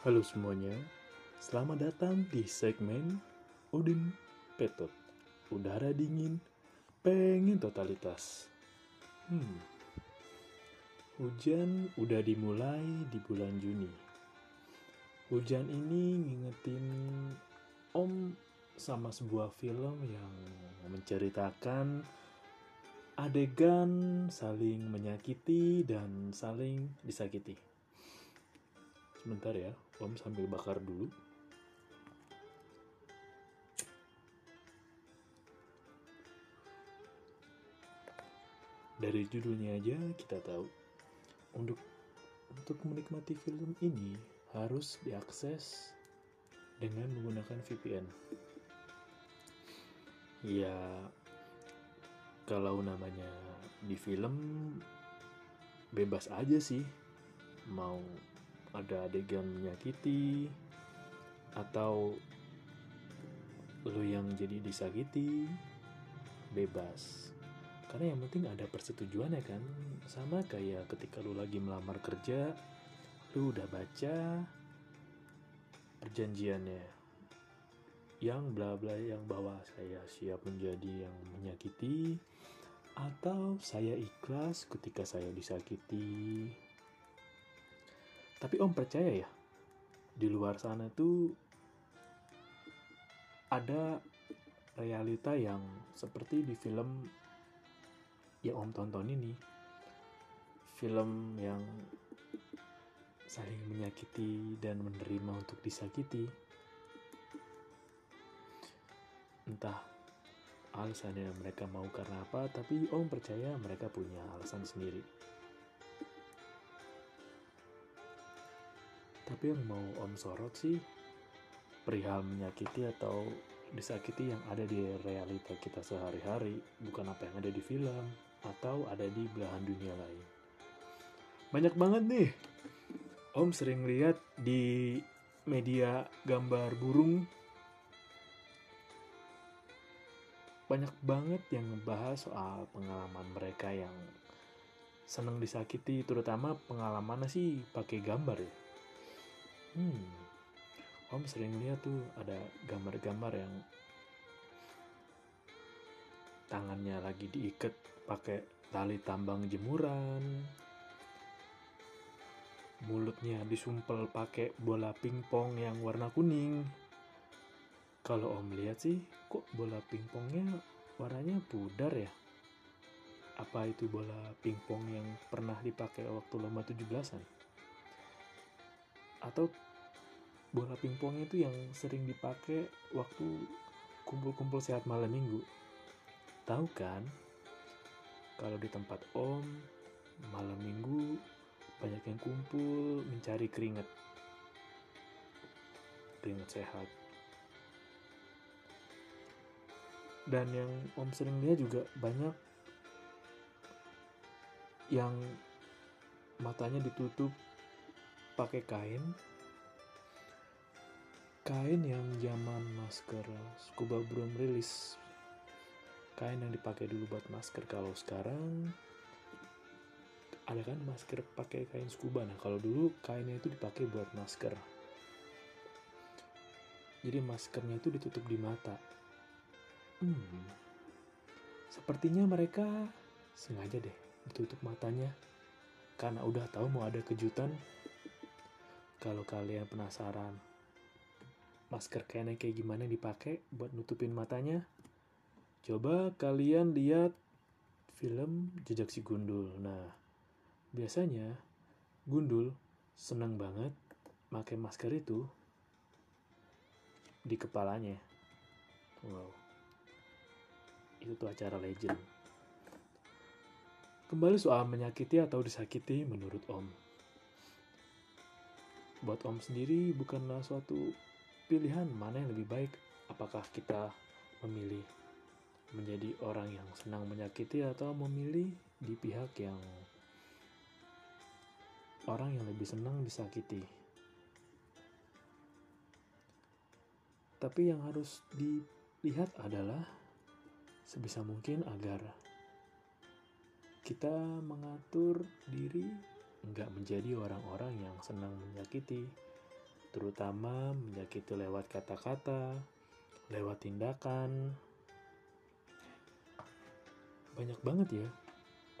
Halo semuanya, selamat datang di segmen Udin Petot. Udara dingin, pengen totalitas. Hmm. Hujan udah dimulai di bulan Juni. Hujan ini ngingetin Om sama sebuah film yang menceritakan adegan saling menyakiti dan saling disakiti. Sebentar ya, Om sambil bakar dulu. Dari judulnya aja kita tahu untuk untuk menikmati film ini harus diakses dengan menggunakan VPN. Ya kalau namanya di film bebas aja sih mau ada adegan menyakiti atau lu yang jadi disakiti bebas. Karena yang penting ada persetujuan ya kan? Sama kayak ketika lu lagi melamar kerja lu udah baca perjanjiannya. Yang bla bla yang bahwa saya siap menjadi yang menyakiti atau saya ikhlas ketika saya disakiti tapi om percaya ya di luar sana tuh ada realita yang seperti di film yang om tonton ini film yang saling menyakiti dan menerima untuk disakiti. Entah alasannya mereka mau karena apa tapi om percaya mereka punya alasan sendiri tapi yang mau om sorot sih perihal menyakiti atau disakiti yang ada di realita kita sehari-hari bukan apa yang ada di film atau ada di belahan dunia lain. Banyak banget nih. Om sering lihat di media gambar burung. Banyak banget yang ngebahas soal pengalaman mereka yang seneng disakiti terutama pengalamannya sih pakai gambar ya hmm. Om sering lihat tuh ada gambar-gambar yang tangannya lagi diikat pakai tali tambang jemuran mulutnya disumpel pakai bola pingpong yang warna kuning. Kalau om lihat sih kok bola pingpongnya warnanya pudar ya? Apa itu bola pingpong yang pernah dipakai waktu lomba 17-an atau bola pingpong itu yang sering dipakai waktu kumpul-kumpul sehat malam minggu. Tahu kan? Kalau di tempat om, malam minggu banyak yang kumpul mencari keringat. Keringat sehat. Dan yang om sering lihat juga banyak yang matanya ditutup pakai kain. Kain yang zaman masker. Scuba belum rilis. Kain yang dipakai dulu buat masker. Kalau sekarang ada kan masker pakai kain scuba. Nah kalau dulu kainnya itu dipakai buat masker. Jadi maskernya itu ditutup di mata. Hmm. Sepertinya mereka sengaja deh ditutup matanya. Karena udah tahu mau ada kejutan kalau kalian penasaran masker kainnya kayak gimana dipakai buat nutupin matanya, coba kalian lihat film Jejak si Gundul. Nah, biasanya Gundul senang banget pakai masker itu di kepalanya. Wow. Itu tuh acara legend. Kembali soal menyakiti atau disakiti menurut Om. Buat Om sendiri bukanlah suatu pilihan mana yang lebih baik. Apakah kita memilih menjadi orang yang senang menyakiti atau memilih di pihak yang orang yang lebih senang disakiti. Tapi yang harus dilihat adalah sebisa mungkin agar kita mengatur diri nggak menjadi orang-orang yang senang menyakiti, terutama menyakiti lewat kata-kata, lewat tindakan. Banyak banget ya,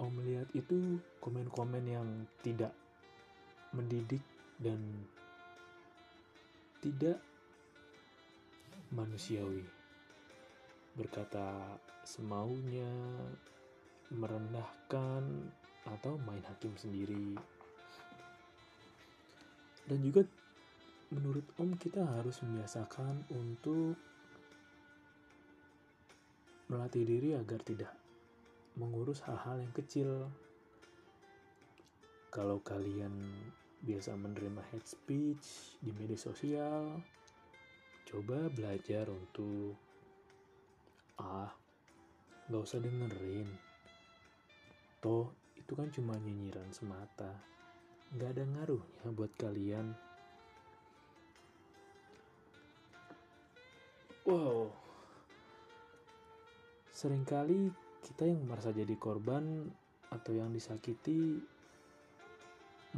Om melihat itu komen-komen yang tidak mendidik dan tidak manusiawi. Berkata semaunya, merendahkan, atau main hakim sendiri. Dan juga menurut Om kita harus membiasakan untuk melatih diri agar tidak mengurus hal-hal yang kecil. Kalau kalian biasa menerima hate speech di media sosial, coba belajar untuk ah nggak usah dengerin toh itu kan cuma nyinyiran semata. Nggak ada ngaruhnya buat kalian. Wow. Seringkali kita yang merasa jadi korban atau yang disakiti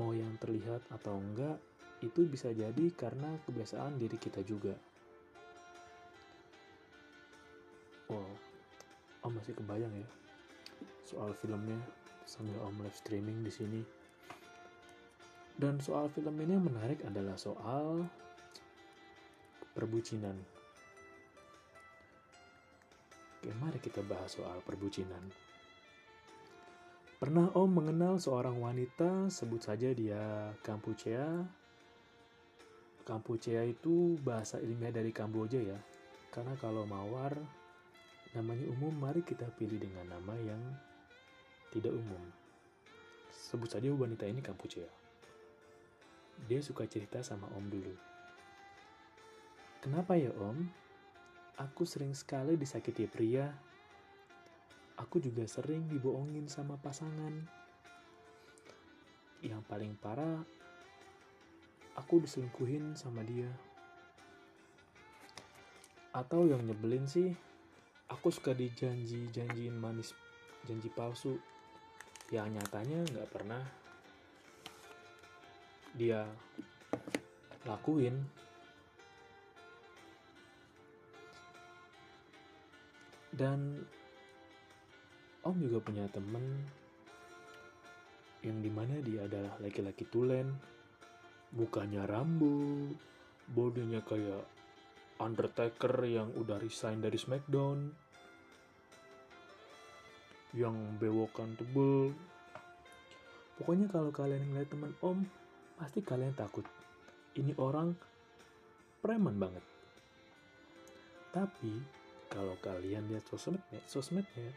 mau yang terlihat atau enggak itu bisa jadi karena kebiasaan diri kita juga. Wow. Om masih kebayang ya soal filmnya sambil om live streaming di sini dan soal film ini yang menarik adalah soal perbucinan Oke, mari kita bahas soal perbucinan. Pernah Om mengenal seorang wanita, sebut saja dia Kampuchea. Kampuchea itu bahasa ilmiah dari Kamboja ya. Karena kalau mawar namanya umum, mari kita pilih dengan nama yang tidak umum. Sebut saja wanita ini Kampuchea. Dia suka cerita sama Om dulu. Kenapa ya Om? Aku sering sekali disakiti pria. Aku juga sering dibohongin sama pasangan. Yang paling parah, aku diselingkuhin sama dia. Atau yang nyebelin sih, aku suka dijanji-janjiin manis, janji palsu. Yang nyatanya nggak pernah dia lakuin. Dan Om juga punya temen yang di mana dia adalah laki-laki tulen. Mukanya Rambo bodinya kayak Undertaker yang udah resign dari Smackdown yang bewokan tebel. Pokoknya kalau kalian ngeliat teman Om pasti kalian takut. Ini orang preman banget. Tapi kalau kalian lihat sosmednya, sosmednya,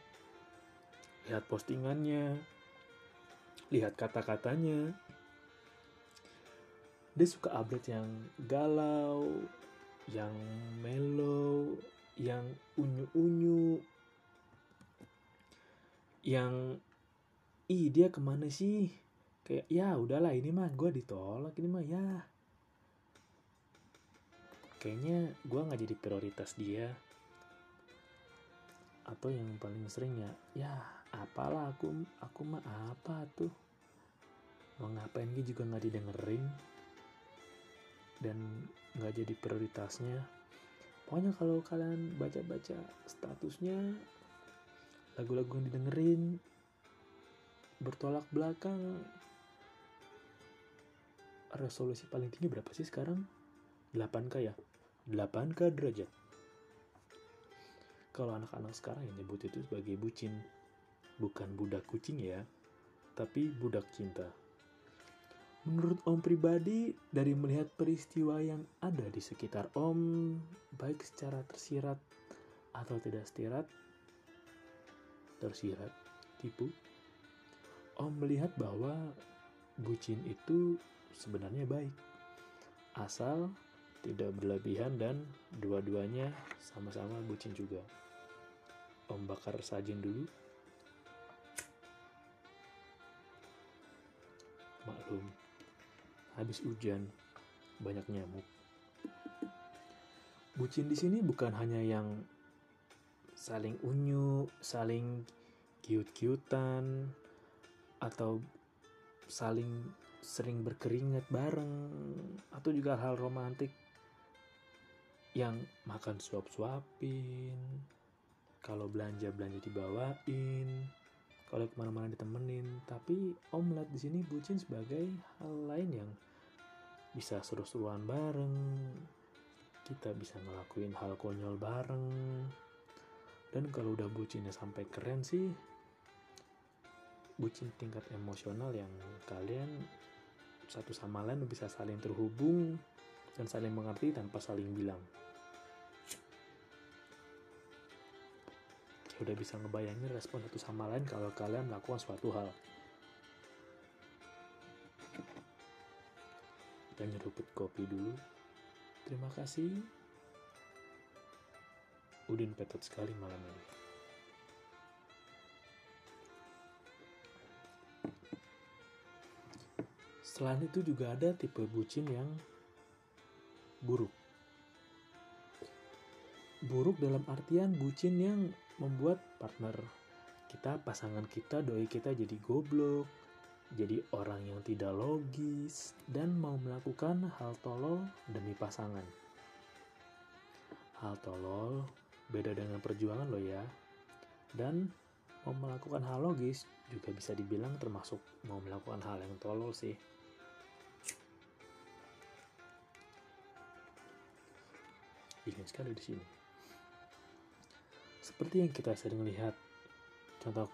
lihat postingannya, lihat kata-katanya, dia suka update yang galau, yang mellow, yang unyu-unyu, yang ih dia ke mana sih? Kayak ya udahlah ini mah gue ditolak ini mah ya. Kayaknya gue nggak jadi prioritas dia atau yang paling sering ya ya apalah aku aku mah apa tuh mau ngapain gitu juga nggak didengerin dan nggak jadi prioritasnya pokoknya kalau kalian baca-baca statusnya lagu-lagu yang didengerin bertolak belakang resolusi paling tinggi berapa sih sekarang? 8K ya? 8K derajat. Kalau anak-anak sekarang yang nyebut itu sebagai bucin. Bukan budak kucing ya, tapi budak cinta. Menurut Om pribadi, dari melihat peristiwa yang ada di sekitar Om, baik secara tersirat atau tidak tersirat, tersirat, tipu, Om melihat bahwa bucin itu sebenarnya baik. Asal tidak berlebihan dan dua-duanya sama-sama bucin juga. Om bakar sajen dulu. Maklum, habis hujan, banyak nyamuk. Bucin di sini bukan hanya yang saling unyu, saling kiut-kiutan, atau saling sering berkeringat bareng, atau juga hal romantik yang makan suap-suapin, kalau belanja-belanja dibawain, kalau ke mana-mana ditemenin. Tapi Om melihat di sini bucin sebagai hal lain yang bisa seru-seruan bareng, kita bisa ngelakuin hal konyol bareng. Dan kalau udah bucinnya sampai keren sih, bucin tingkat emosional yang kalian satu sama lain bisa saling terhubung dan saling mengerti tanpa saling bilang. udah bisa ngebayangin respon satu sama lain kalau kalian melakukan suatu hal. Kita nyeruput kopi dulu. Terima kasih. Udin petot sekali malam ini. Selain itu juga ada tipe bucin yang buruk. Buruk dalam artian bucin yang membuat partner kita, pasangan kita, doi kita jadi goblok, jadi orang yang tidak logis, dan mau melakukan hal tolol demi pasangan. Hal tolol beda dengan perjuangan lo ya. Dan mau melakukan hal logis juga bisa dibilang termasuk mau melakukan hal yang tolol sih. Dingin sekali di sini. Seperti yang kita sering lihat contoh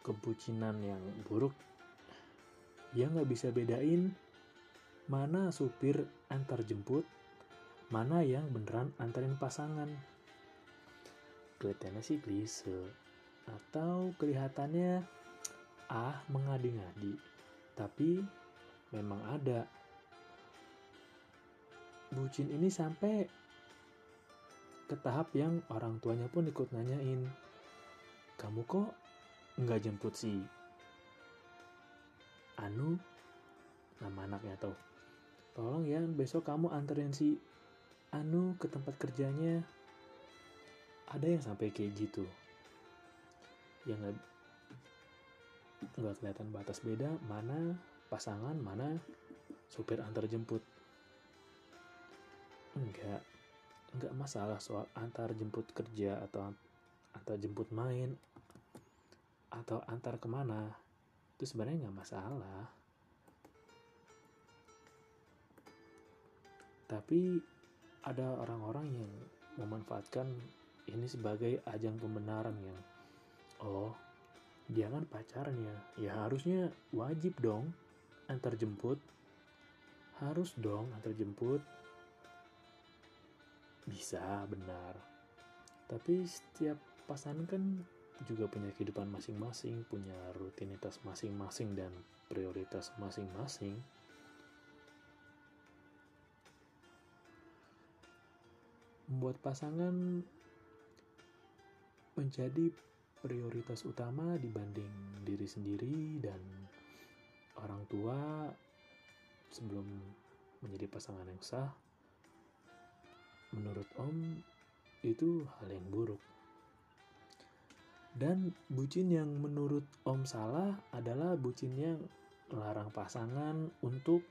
kebucinan yang buruk, dia nggak bisa bedain mana supir antar jemput, mana yang beneran antarin pasangan. Kelihatannya sih klise, atau kelihatannya ah mengadi-ngadi, tapi memang ada. Bucin ini sampai ke tahap yang orang tuanya pun ikut nanyain, kamu kok nggak jemput si Anu, nama anaknya tuh. Tolong ya besok kamu anterin si Anu ke tempat kerjanya. Ada yang sampai kayak gitu. Yang nggak kelihatan batas beda mana pasangan mana supir antar jemput. Enggak, nggak masalah soal antar jemput kerja atau antar jemput main atau antar ke mana itu sebenarnya nggak masalah tapi ada orang-orang yang memanfaatkan ini sebagai ajang pembenaran yang oh dia kan pacarnya ya harusnya wajib dong antar jemput harus dong antar jemput bisa, benar. Tapi setiap pasangan kan juga punya kehidupan masing-masing, punya rutinitas masing-masing dan prioritas masing-masing. Membuat pasangan menjadi prioritas utama dibanding diri sendiri dan orang tua sebelum menjadi pasangan yang sah menurut Om itu hal yang buruk. Dan bucin yang menurut Om salah adalah bucin yang melarang pasangan untuk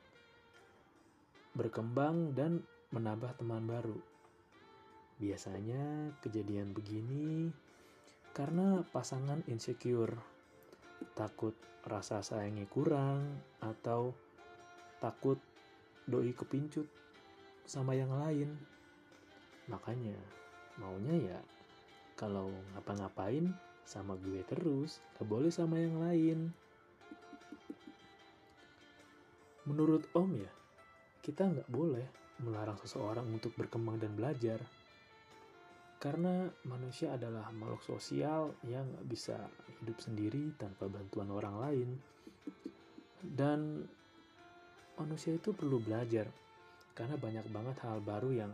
berkembang dan menambah teman baru. Biasanya kejadian begini karena pasangan insecure, takut rasa sayangnya kurang, atau takut doi kepincut sama yang lain. Makanya maunya ya kalau ngapa-ngapain sama gue terus, gak boleh sama yang lain. Menurut Om ya, kita nggak boleh melarang seseorang untuk berkembang dan belajar. Karena manusia adalah makhluk sosial yang bisa hidup sendiri tanpa bantuan orang lain. Dan manusia itu perlu belajar, karena banyak banget hal baru yang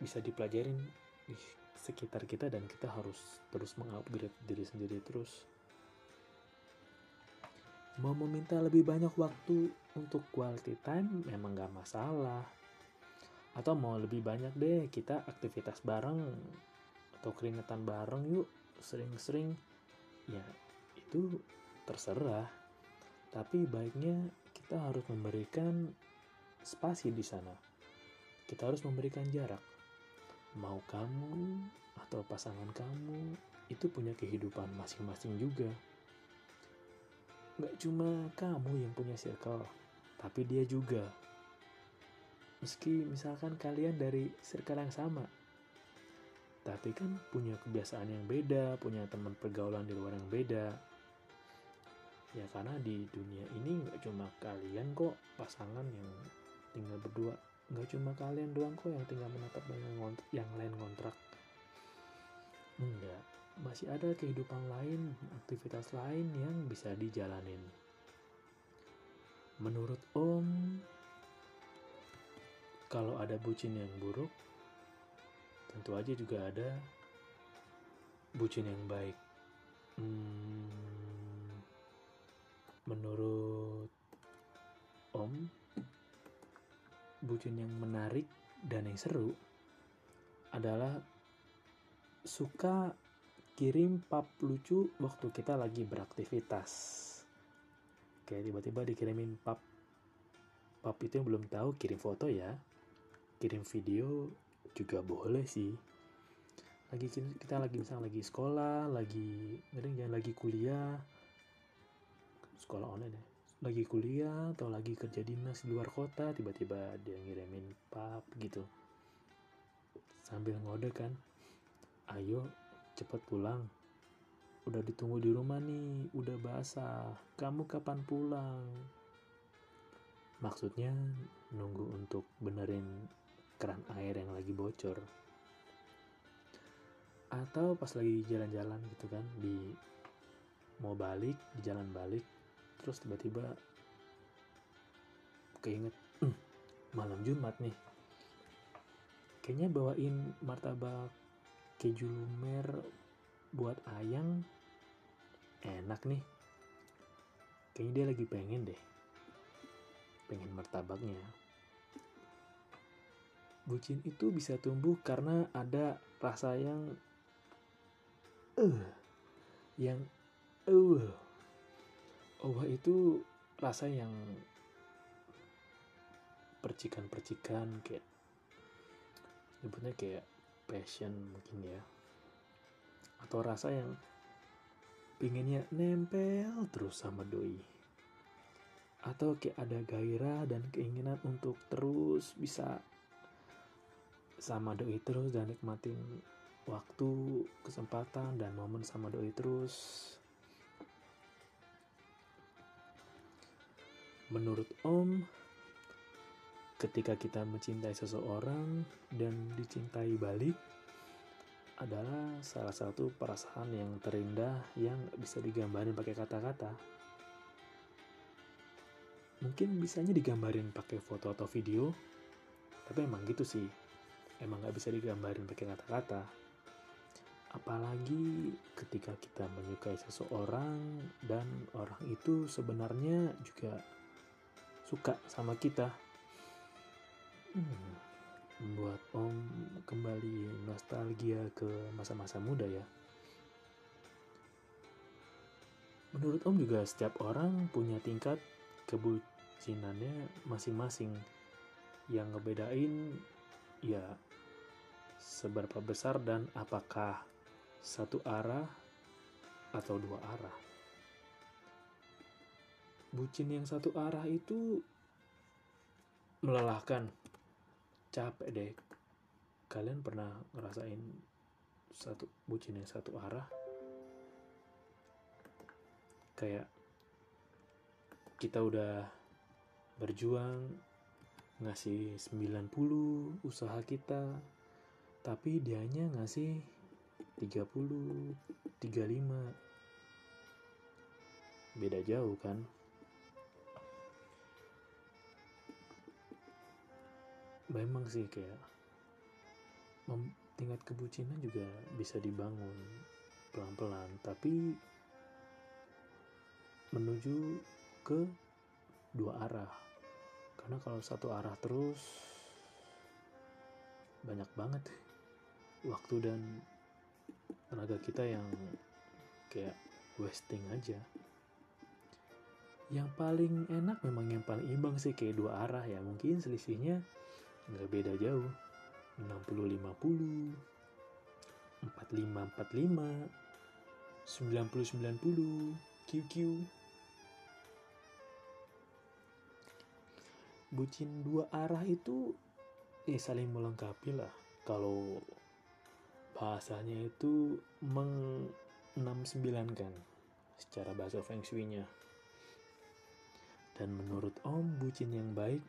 bisa dipelajarin di sekitar kita dan kita harus terus mengupgrade diri sendiri terus mau meminta lebih banyak waktu untuk quality time memang gak masalah atau mau lebih banyak deh kita aktivitas bareng atau keringetan bareng yuk sering-sering ya itu terserah tapi baiknya kita harus memberikan spasi di sana kita harus memberikan jarak mau kamu atau pasangan kamu itu punya kehidupan masing-masing juga. Gak cuma kamu yang punya circle, tapi dia juga. Meski misalkan kalian dari circle yang sama, tapi kan punya kebiasaan yang beda, punya teman pergaulan di luar yang beda. Ya karena di dunia ini gak cuma kalian kok pasangan yang tinggal berdua. Nggak cuma kalian doang kok yang tinggal menatap dan yang lain kontrak enggak masih ada kehidupan lain aktivitas lain yang bisa dijalanin. Menurut om kalau ada bucin yang buruk tentu aja juga ada bucin yang baik hmm, menurut om bucin yang menarik dan yang seru adalah suka kirim pap lucu waktu kita lagi beraktivitas. Kayak tiba-tiba dikirimin pap. Pap itu yang belum tahu kirim foto ya. Kirim video juga boleh sih. Lagi kita lagi misalnya lagi sekolah, lagi ngering jangan lagi kuliah. Sekolah online ya. Lagi kuliah atau lagi kerja dinas di luar kota tiba-tiba dia ngirimin pap gitu. Sambil ngode kan ayo cepet pulang. Udah ditunggu di rumah nih udah basah. Kamu kapan pulang? Maksudnya nunggu untuk benerin keran air yang lagi bocor. Atau pas lagi jalan-jalan gitu kan di mau balik di jalan balik terus tiba-tiba keinget hm, malam Jumat nih. Kayaknya bawain martabak keju lumer buat ayang enak nih. Kayaknya dia lagi pengen deh pengen martabaknya bucin itu bisa tumbuh karena ada rasa yang eh. Uh, yang eh. Uh, Owa itu rasa yang percikan-percikan kayak sebutnya kayak passion mungkin ya. Atau rasa yang pinginnya nempel terus sama doi. Atau kayak ada gairah dan keinginan untuk terus bisa sama doi terus dan nikmatin waktu, kesempatan dan momen sama doi terus Menurut Om, ketika kita mencintai seseorang dan dicintai balik adalah salah satu perasaan yang terindah yang bisa digambarin pakai kata-kata. Mungkin bisanya digambarin pakai foto atau video, tapi emang gitu sih. Emang gak bisa digambarin pakai kata-kata. Apalagi ketika kita menyukai seseorang dan orang itu sebenarnya juga suka sama kita. Hmm, membuat om kembali nostalgia ke masa-masa muda ya. Menurut om juga setiap orang punya tingkat kebucinannya masing-masing. Yang ngebedain ya seberapa besar dan apakah satu arah atau dua arah. Bucin yang satu arah itu melelahkan. Capek deh. Kalian pernah ngerasain satu bucin yang satu arah? Kayak kita udah berjuang ngasih 90 usaha kita tapi dianya ngasih 30 35 beda jauh kan? Memang sih kayak tingkat kebucinan juga bisa dibangun pelan-pelan. Tapi menuju ke dua arah. Karena kalau satu arah terus banyak banget waktu dan tenaga kita yang kayak wasting aja. Yang paling enak memang yang paling imbang sih kayak dua arah ya. Mungkin selisihnya nggak beda jauh. 60 50 45 45 90 90 QQ bucin dua arah itu eh saling melengkapi lah. Kalau bahasanya itu meng 69 kan secara bahasa feng shui-nya. Dan menurut Om bucin yang baik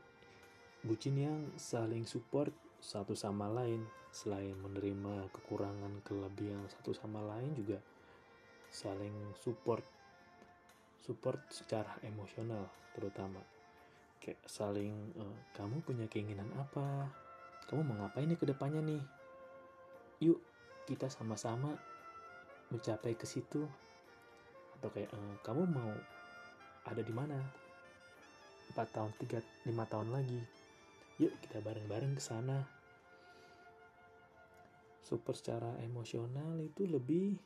bucin yang saling support satu sama lain selain menerima kekurangan kelebihan satu sama lain juga saling support support secara emosional terutama. Kayak saling uh, kamu punya keinginan apa? Kamu mau ngapain nih ke depannya nih? Yuk kita sama-sama mencapai ke situ atau kayak uh, kamu mau ada di mana 4 tahun 3 5 tahun lagi yuk kita bareng-bareng ke sana super secara emosional itu lebih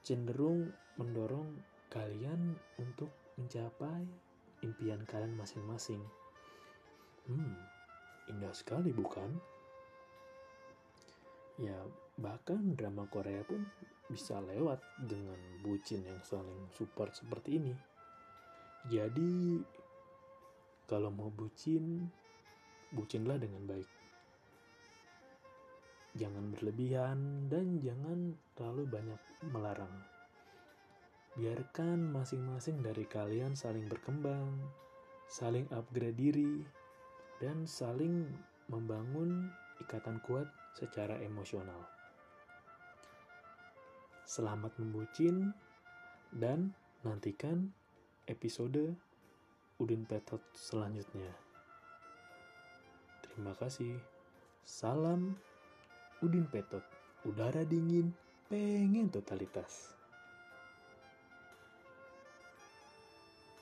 cenderung mendorong kalian untuk mencapai impian kalian masing-masing. Hmm, indah sekali bukan? Ya, bahkan drama Korea pun bisa lewat dengan bucin yang saling support seperti ini. Jadi, kalau mau bucin, bucinlah dengan baik jangan berlebihan dan jangan terlalu banyak melarang. Biarkan masing-masing dari kalian saling berkembang, saling upgrade diri, dan saling membangun ikatan kuat secara emosional. Selamat membucin dan nantikan episode Udin Petot selanjutnya. Terima kasih. Salam Udin Petot, udara dingin, pengen totalitas.